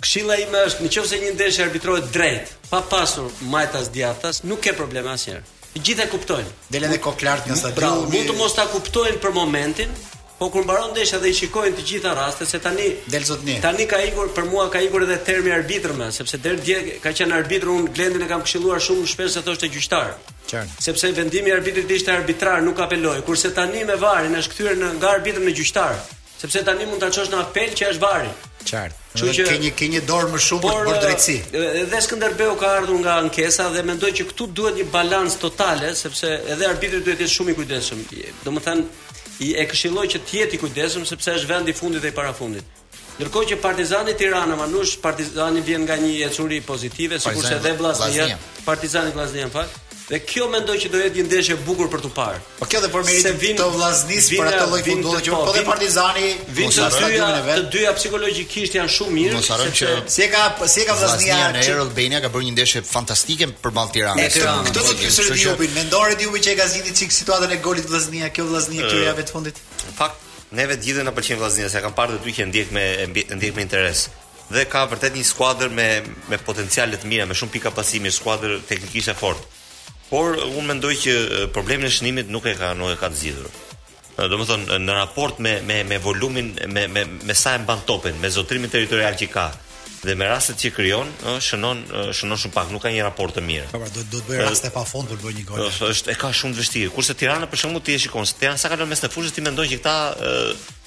këshilla ime është, në qoftë se një ndeshje arbitrohet drejt, pa pasur majtas djathtas, nuk ke probleme asnjëherë. Të gjithë e kuptojnë. Del edhe kokëlart nga stadiumi. Mund të mos ta kuptojnë për momentin, Po kur mbaron ndeshja dhe i shikojnë të gjitha rastet, se tani del zotni. Tani ka ikur për mua ka ikur edhe termi arbitër më, sepse deri dje ka qenë arbitër, unë Glendin e kam këshilluar shumë shpesh se thoshte gjyqtar. Qartë. Sepse vendimi i arbitrit ishte arbitrar, nuk apelohej, kurse tani me varin është kthyer nga arbitër në gjyqtar, sepse tani mund ta çosh në apel që është vari. Qartë. Kështu që ke një ke një dorë më shumë për drejtësi. Edhe Skënderbeu ka ardhur nga ankesa dhe mendoj që këtu duhet një balancë totale, sepse edhe arbitri duhet të jetë shumë i kujdesshëm. Domethënë I e këshilloj që të jetë i kujdesshëm sepse është vendi i fundit dhe i parafundit. Ndërkohë që Partizani Tirana Manush Partizani vjen nga një ecuri pozitive, sikurse edhe Vllaznia, Partizani Vllaznia më fal. Dhe kjo mendoj që do jetë një ndeshje e bukur për tu parë. Po kjo dhe për meritë vin, të Vllaznis për atë lloj futbolli që po, po dhe Partizani vin të dyja, të dyja psikologjikisht janë shumë mirë. Mos harrojmë që si e ka si e ka Vllaznia në Air Albania ka bërë një ndeshje fantastike përballë Tiranës. Këtë do ta pyes edhe Diubin, mendon edhe Diubi që e ka zgjidhur çik situatën e golit Vllaznia, kjo Vllaznia këto javë të fundit? Në fakt, neve të gjithëve na pëlqen Vllaznia, se e kam parë dhe ty që e ndjek me ndjek me interes. Dhe ka vërtet një skuadër me me potenciale të mira, me shumë pika pasimi, skuadër teknikisht e fortë. Por unë mendoj që problemin e shënimit nuk e ka nuk e ka të zgjidhur. Domethënë në raport me me me volumin me me me sa e mban topin, me zotrimin territorial që ka dhe me rastet që krijon, ë shënon shënon shumë pak, nuk ka një raport të mirë. Po pra, do do të bëj raste pa fund për të bërë një gol. Është është e ka shumë të vështirë. Kurse Tirana për shembull ti e shikon, Tirana sa kalon mesin e fushës ti mendon që këta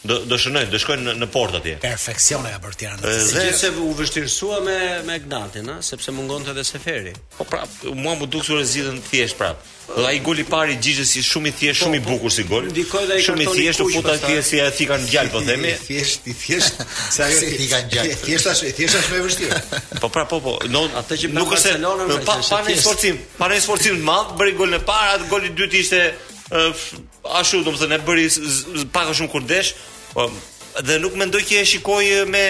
do do shënojnë, do shkojnë në, në portë atje. Perfeksion e ka bërë Tirana. Dhe se u vështirësua me me Gnatin, ë, sepse mungonte edhe Seferi. Po prap, mua më duket se e zgjidhën thjesht prap. Dhe ai gol i parë i Xhixhes ishte shumë i thjeshtë, shumë i po, po. bukur si gol. Shumë i thjeshtë, u futa thjesht si ai thika në gjalpë po themi. I thjesht, i thjesht. Si ai thika në gjalpë. E thjeshta është, e thjeshta është më e vështirë. Po pra, po po. Jo, atë që nuk është në pa pa në sforcim, pa në sforcim të madh, bëri golin e parë, atë golin e dytë ishte ashtu, domethënë e bëri pak a shumë kur desh. Po, dhe nuk mendoj që e shikoj me,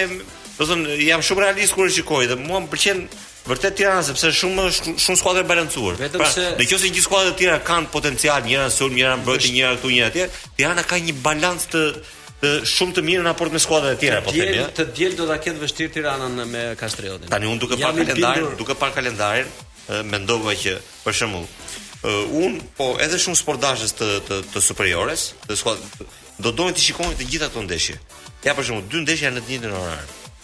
domethënë jam shumë realist kur e shikoj dhe mua më pëlqen Vërtet Tirana sepse shumë shumë skuadra e balancuar. E them pra, se në qoftë se gjithë skuadrat e tjera kanë potencial, njëra sulm, njëra mbrojtje, njëra këtu, njëra atje, Tirana ka një balanc të të shumë të mirë në raport me skuadrat e tjera, po them ja. Të diel do ta ketë vështirë Tirana me Kastriotin. Tani unë duke parë kalendarin, duke parë kalendarin, mendova që për shembull, uh, unë po edhe shumë sportdashës të të, të superiores, të skuadrës do doin të shikonin të gjitha këto ndeshje. Ja për shembull, dy ndeshje janë në të njëjtin orar.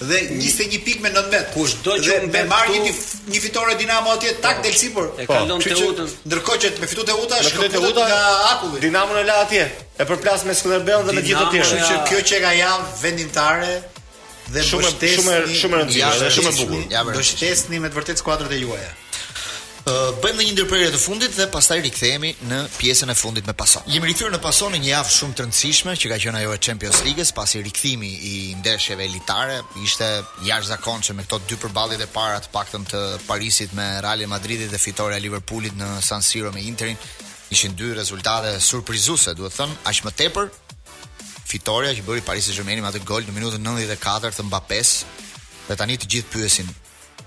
dhe 21 pikë me 19 mbetet. Kështu që dhe me marrë një, një fitore Dinamo atje tak po, del sipër. E po, kalon Teutën. Ndërkohë që me fitu Teuta shkon Teuta nga Akulli. Dinamo e lë atje. E përplas me Skënderbeun dhe me gjithë të tjerë. Që kjo qenka javë vendimtare dhe shumë shumë shumë e rëndësishme, shumë e bukur. Ja, mbështesni me të vërtetë skuadrat e juaja. bëjmë dhe një ndërprerje të fundit dhe pastaj rikthehemi në pjesën e fundit me Pason. Jemi rikthyer në Pason në një javë shumë të rëndësishme që ka qenë ajo e Champions League-s, pasi rikthimi i ndeshjeve elitare ishte jashtëzakonshëm me këto dy përballjet e para të paktën të Parisit me Realin e Madridit dhe fitorja e Liverpoolit në San Siro me Interin. Ishin dy rezultate surprizuese, duhet thënë, aq më tepër fitorja që bëri Paris Saint-Germain me atë gol në minutën 94 të Mbappes. Dhe tani të gjithë pyesin,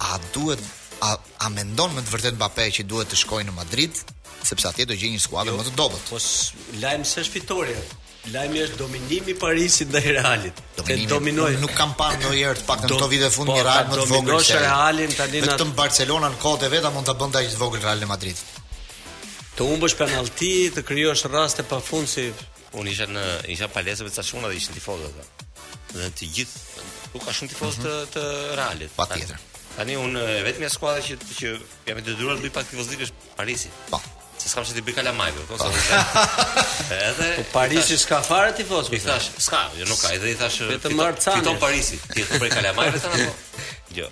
A duhet a, a mendon me të vërtetë Mbappe që duhet të shkojë në Madrid, sepse atje do gjejë një skuadër jo, më të dobët. Po lajm s'është fitorja. Lajmi është dominimi i Parisit ndaj Realit. Dominimi, dominoi. Nuk kam parë ndonjëherë të paktën këto vitet e fundit po, një Real më të vogël. Të shoh Realin tani në vetëm Barcelona në kohët e veta mund ta bënte aq të vogël Realin e Madridit. Të humbësh penalti, të krijosh raste pafundësi Unë isha në isha palestër me ca çuna dhe ishin tifozë ata. Dhe të gjithë se ka shumë tifozë të mhm. të Realit. Patjetër. Tani unë vetëm skuadra që që jam i detyruar të bëj pak tifozlik është Parisi. Po. Se s'kam ç'ti bëj kalamajve, po, po. Edhe po Parisi s'ka fare tifozë. I thashë, s'ka, jo nuk ka. Edhe i thashë, fiton Parisi. Ti e bëj kalamaj vetëm apo? Jo.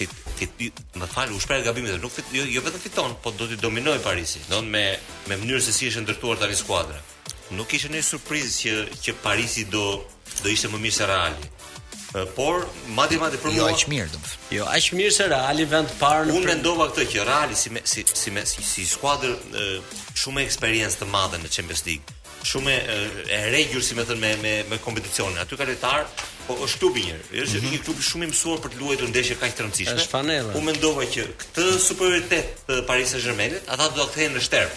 Fit, fit, fit, më fal, u shpreha gabim, nuk fit, jo, jo vetëm fiton, po do të dominojë Parisi, domethënë me me mënyrën se si është ndërtuar tani skuadra. Nuk ishte një surprizë që që Parisi do do ishte më mirë se Reali. Por madje madje për jo, mua jo aq mirë ndoshta. Jo aq mirë se Reali vend të parë në Unë mendova këtë që Reali si me, si si me, si, si skuadër shumë me eksperiencë të madhe në Champions League. shumë e regjur si me thënë me me me kompeticionin. Aty ka lojtarë, po është klub i mirë. Është mm -hmm. një klub shumë i mësuar për të luajtur ndeshje kaq të rëndësishme. Është fanella. Unë mendova që këtë superioritet të Paris Saint-Germain, ata do ta kthejnë në shterp.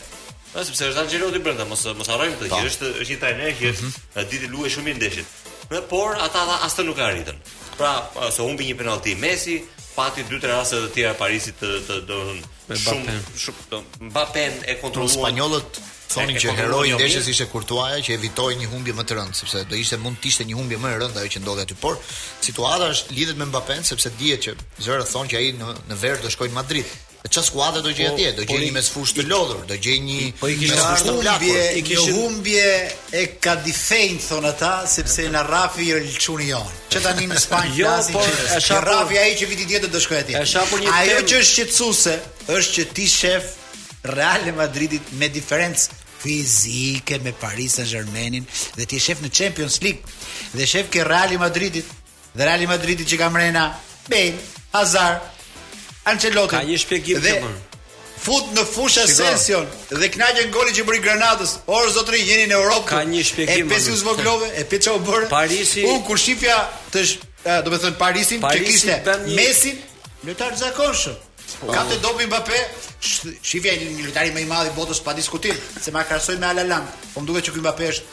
Po sepse është Ancelotti brenda, mos mos harrojmë këtë që është është një trajner që mm -hmm. di të luajë shumë mirë ndeshjet. Në por ata ata as të nuk e arritën. Pra, se humbi një penallti Messi, pati dy tre raste të tjera Parisit të të do të Me Mbappe. Shumë do Mbappe e kontrolluan. Spanjollët thonin që heroi i ndeshjes ishte Kurtuaja që evitoi një humbje më të rëndë, sepse do ishte mund të ishte një humbje më e rëndë ajo që ndodhi aty. Por situata s'lidhet me Mbappe sepse dihet që zërat thonë që ai në në verë do shkojë në Madrid. Në çfarë skuadre do gjejë po, atje? Do gjejë një mesfushë të lodhur, do gjejë një po fushë të plakur, i kishte humbje e kadifenjtë thonë ata, sepse na rrafi çuni jonë. Që tani në Spanjë po flasin por, që na rrafi ai që vitin tjetër do shkojë atje. Është hapur një Ajo tem... që është shqetësuese është që ti shef Real e Madridit me diferencë fizike me Paris Saint-Germainin dhe ti shef në Champions League dhe shef ke Reali i Madridit dhe Reali i Madridit që ka mrena Bale Hazard Ancelotti ka një shpjegim këtu Fut në fushë Asension dhe kënaqet me golin që bëri Granadës. Or zotëri jeni në Europë. Ka një shpjegim. E pe si u zvogëlove, e pe ça u bëre. Parisi. Un kur shifja domethënë Parisin që kishte Messin, lojtar i zakonshëm. Po. Kapte topin Mbappé, shifja një lojtari më i madh i botës pa diskutim, se ma krahasojnë me Haaland. Po më duket që ky Mbappé është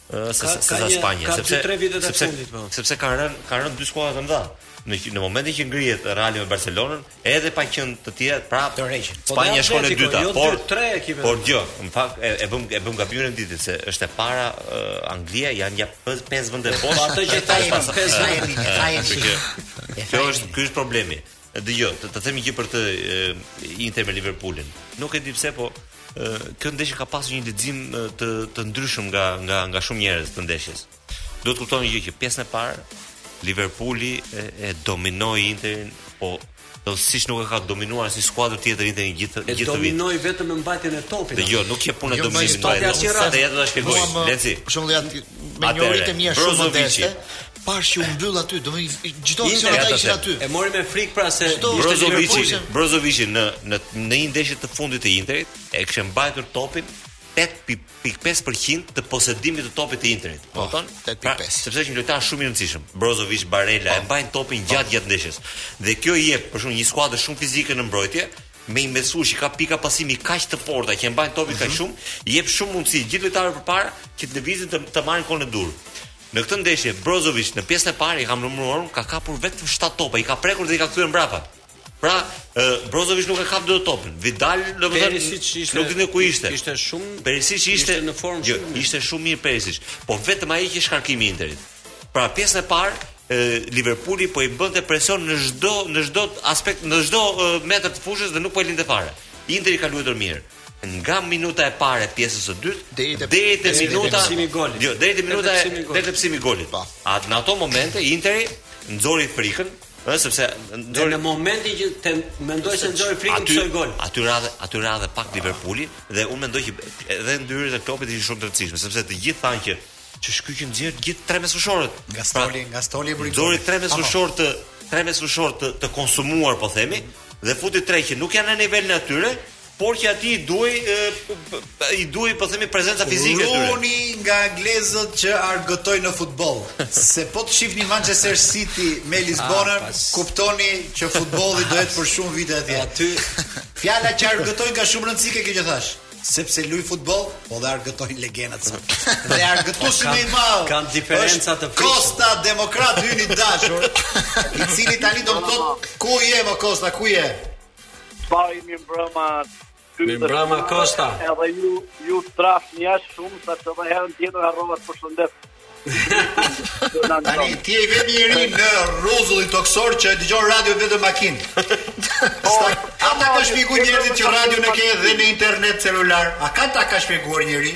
se sa sa Spanja, ka sepse tre vitet e fundit po. Sepse kanë rënë kanë rënë dy skuadra të mëdha. Në në momentin që ngrihet Reali me Barcelonën, edhe pa qenë të tjerat, pra të heqin. Po Spanja shkon e dyta, jo por tre ekipe. Por jo, në fakt e, e bëmë e bëmë gabimin me ditë se është e para uh, Anglia janë nja pesë pesë vende bosh. Po ato që ta jemi pesë vende, ta jemi. Kjo është ky është problemi. Dëgjo, të, të themi një gjë për Interin me Liverpoolin. Nuk e di pse, po kjo ndeshje ka pasur një lexim të të ndryshëm nga nga nga shumë njerëz të ndeshjes. Duhet të kuptoni një gjë që pjesën e parë Liverpooli e, e dominoi Interin, po do siç nuk e ka dominuar asnjë skuadër tjetër Interin gjithë gjithë vitin. Dominoi vetëm me mbajtjen e topit. Dhe jo, nuk ke punë jo, dominimi të topit. Ja do ta shpjegoj. Lenci. Për shembull, me një ritëm mirë shumë të Pash që u mbyll aty, domethënë që ata ishin aty. E mori me frikë pra se Brozovic, Brozovic në në në një ndeshje të fundit të Interit e kishte mbajtur topin 8.5% të posedimit të topit të Interit. Po, 8.5. Pra, sepse është një lojtar shumë i rëndësishëm. Brozovic, Barella e po. mbajnë topin po. gjatë gjatë ndeshjes. Dhe kjo i jep për shembull një skuadre shumë fizike në mbrojtje, me një mesfushë që ka pika pasimi kaq të forta që e mbajnë topin kaq mhm. shumë, i jep shumë mundësi gjithë lojtarëve përpara që të lëvizin të, të marrin kohën e duhur. Në këtë ndeshje Brozovic në pjesën e parë i kam numëruar unë ka kapur vetëm 7 topa, i ka prekur dhe i ka kthyer mbrapa. Pra, e, Brozovic nuk e kap dot topin. Vidal, domethënë, ishte nuk dinte ku ishte. Ishte shumë Perisic ishte, ishte në formë jo, shumë. Ishte shumë mirë Perisic, po vetëm ai qe shkarkimi i Interit. Pra, pjesën e parë Liverpooli po i bënte presion në çdo në çdo aspekt, në çdo metër të fushës dhe nuk po e linte fare. Interi ka luajtur mirë. nga minuta e parë e pjesës së dytë deri te deri te minuta e golit. Jo, deri te minuta e deri te pësimi i golit. Po. A në ato momente Interi nxori frikën, ë sepse nxori në momentin që ti mendon se nxori frikën aty, pësoi gol. Aty ra dhe, aty ra dhe pak Liverpooli dhe unë mendoj që edhe ndërrimet e Kloppit ishin shumë të rëndësishme, sepse të gjithë thanë që që si i nxjerr të gjithë tre mesfushorët. Nga pra, stoli, pra, nga stoli e bëri. Nxori tre mesfushorë të tre mesfushorë të, të konsumuar, po themi, dhe futi tre që nuk janë në nivelin e atyre, Por që atij i duhej i duhej po themi prezenca fizike e tyre. Ruhuni nga anglezët që argëtojnë në futboll. Se po të shihni Manchester City me Lisbonën, ah, kuptoni që futbolli do jetë për shumë vite atje. Aty fjala që argëtojnë ka shumë rëndësi kjo që thashë sepse luajnë futboll, po dhe argëtojnë legenat sa. Dhe argëtuesi më i madh. Kanë diferenca të frikshme. Kosta demokrat i yni i dashur, i cili tani do të thotë ku je mo Kosta, ku je? Bari mirëmbrëma Mirëmbrëma Kosta Edhe ju, ju përqafoj shumë Se edhe herën tjetër harrova t'ju përshëndes Tani, ti je i vetmi njeri në rruzullin tokësor që e dëgjon radion vetëm në makinë po, A ta ka shpjegu njeri që radion e ke dhe në internet celular A ka ta ka shpjeguar njeri?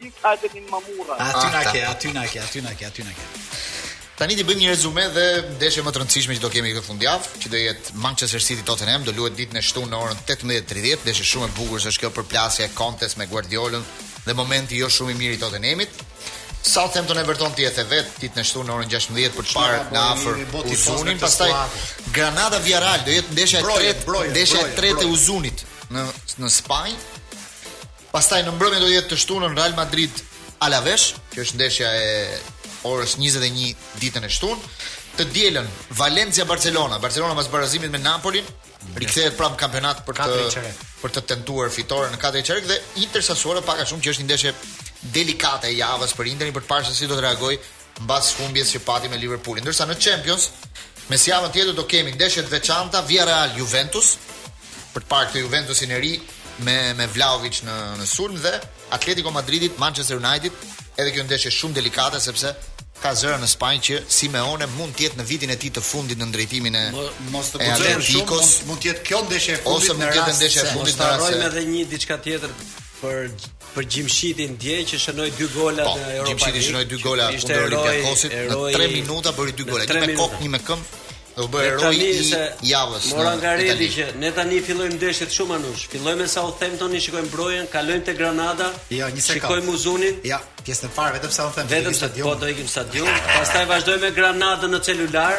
Gjithë hajde në Mamurras. Aty na ke, aty na ke, aty na ke, aty na ke. Tani t'i bëjmë një rezume dhe ndeshjeve më të rëndësishme që do kemi këtë fundjavë, që do jetë Manchester City Tottenham, do luhet ditën e shtunë në orën 18:30, ndeshje shumë e bukur se është kjo përplasje e Contes me Guardiolën dhe momenti jo shumë i mirë i Tottenhamit. Southampton Everton ti e the vetë ditën e shtunë në orën 16 për të parë nga afër Uzunin, pastaj Granada Villarreal do jetë ndeshja e tretë, ndeshja e tretë e Uzunit në në Spanjë. Pastaj në mbrëmje do jetë të shtunën Real Madrid Alaves, që është ndeshja e orës 21 ditën e shtunë. Të dielën Valencia Barcelona, Barcelona pas barazimit me Napolin rikthehet prapë në kampionat për të për të tentuar fitoren në katër e çerek dhe Inter Sassuolo pak a shumë që është një ndeshje delikate e javës për Interin për të parë se si do të reagojë mbas humbjes që pati me Liverpoolin. Ndërsa në Champions, mesjavën tjetër do kemi ndeshje të veçanta Villarreal Juventus për të parë këtë Juventusin e ri me me Vlahovic në në sulm dhe Atletico Madridit Manchester United, edhe kjo ndeshje shumë delikate sepse ka zëra në Spanjë që Simeone mund të jetë në vitin e tij të fundit në drejtimin e mos të gëzojmë shumë mund të jetë kjo ndeshje e fundit ose mund të jetë ndeshja e fundit në rast se edhe një diçka tjetër për Për Gjimshiti ndje që shënoi dy gola po, në Europa. Gjimshiti shënoi dy gola kundër Olympiakosit në 3 minuta bëri dy gola, një me kokë, një me këmbë. U bë heroi i javës. Mora Garedi që ne tani fillojmë ndeshjet shumë Manush. Fillojmë me Southampton, i shikojmë Brojën, kalojmë te Granada. Ja, një sekond. Shikojmë Uzunin. Ja, pjesën e parë vetëm Southampton. Vetëm se po, do ikim stadium. Pastaj vazhdojmë me Granadën në celular.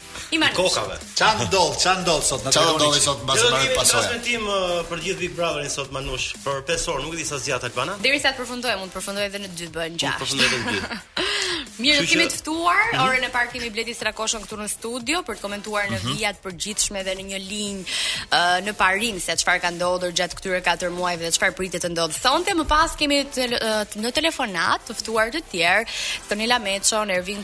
i marrë. Kokave. Ça ndodh, ça ndodh sot në Ça ndodh sot mbas marrë pasoja. Në transmetim për gjithë Big Brotherin sot Manush për 5 orë, nuk e di sa zgjat Albana. Derisa të përfundojë, mund të përfundojë edhe në 2 bën 6. Përfundojë në 2. Mirë, do kemi të ftuar, mhm. orën e parë kemi Bledi Strakoshën këtu në studio për të komentuar në mhm. vija të përgjithshme dhe në një linjë në parim se çfarë ka ndodhur gjatë këtyre 4 muajve dhe çfarë pritet të ndodhë sonte. Më pas kemi në telefonat të ftuar të tjerë, Jonela Meço, Ervin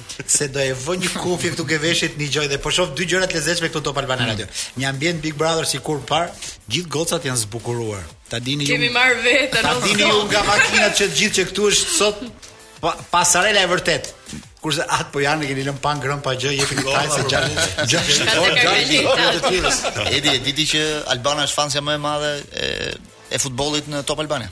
se do e vë një kufje këtu ke veshit një gjoj dhe po shoh dy gjëra të lezetshme këtu Top Albania Radio. Mm. Një ambient Big Brother si kurrë më parë, gjithë gocat janë zbukuruar. Ta dini ju. Kemi marr vetë, ta dini ju nga makinat që të gjithë që këtu është sot pa, pasarela e vërtet. Kurse at po janë keni lënë pa ngrën pa gjë, jepin taj se gjallë. Gjallë shtator, gjallë të tjerës. E di, e di ti që Albana është fansja më e madhe e, e futbollit në Top Albania.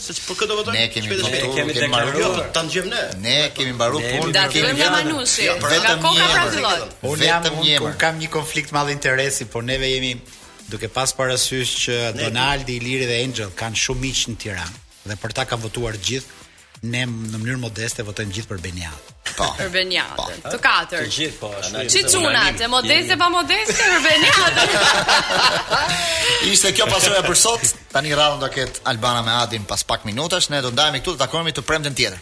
Sepse për këtë do votojmë. Ne kemi votuar, ne kemi deklaruar, jo, po ta ndjem ne. Ne kemi mbaruar punën, ne kemi nga Manushi, jo, nga koka pra fillon. Unë jam unë kam një konflikt madh interesi, por neve jemi duke pas parasysh që Donaldi, Iliri dhe Einxhel kanë shumë miq në Tiranë dhe për ta kanë votuar gjithë. Ne në mënyrë modeste votojmë gjithë për Beniadën. Po. Për Beniadën. Po. Të katër. Të gjithë po ashtu. Si çuna, të modeste pa modeste për Beniadën. Ishte kjo pasoja për sot. Tani rradhën do e ketë Albana me Adin pas pak minutash. Ne do ndajemi këtu, do takohemi të premten tjetër.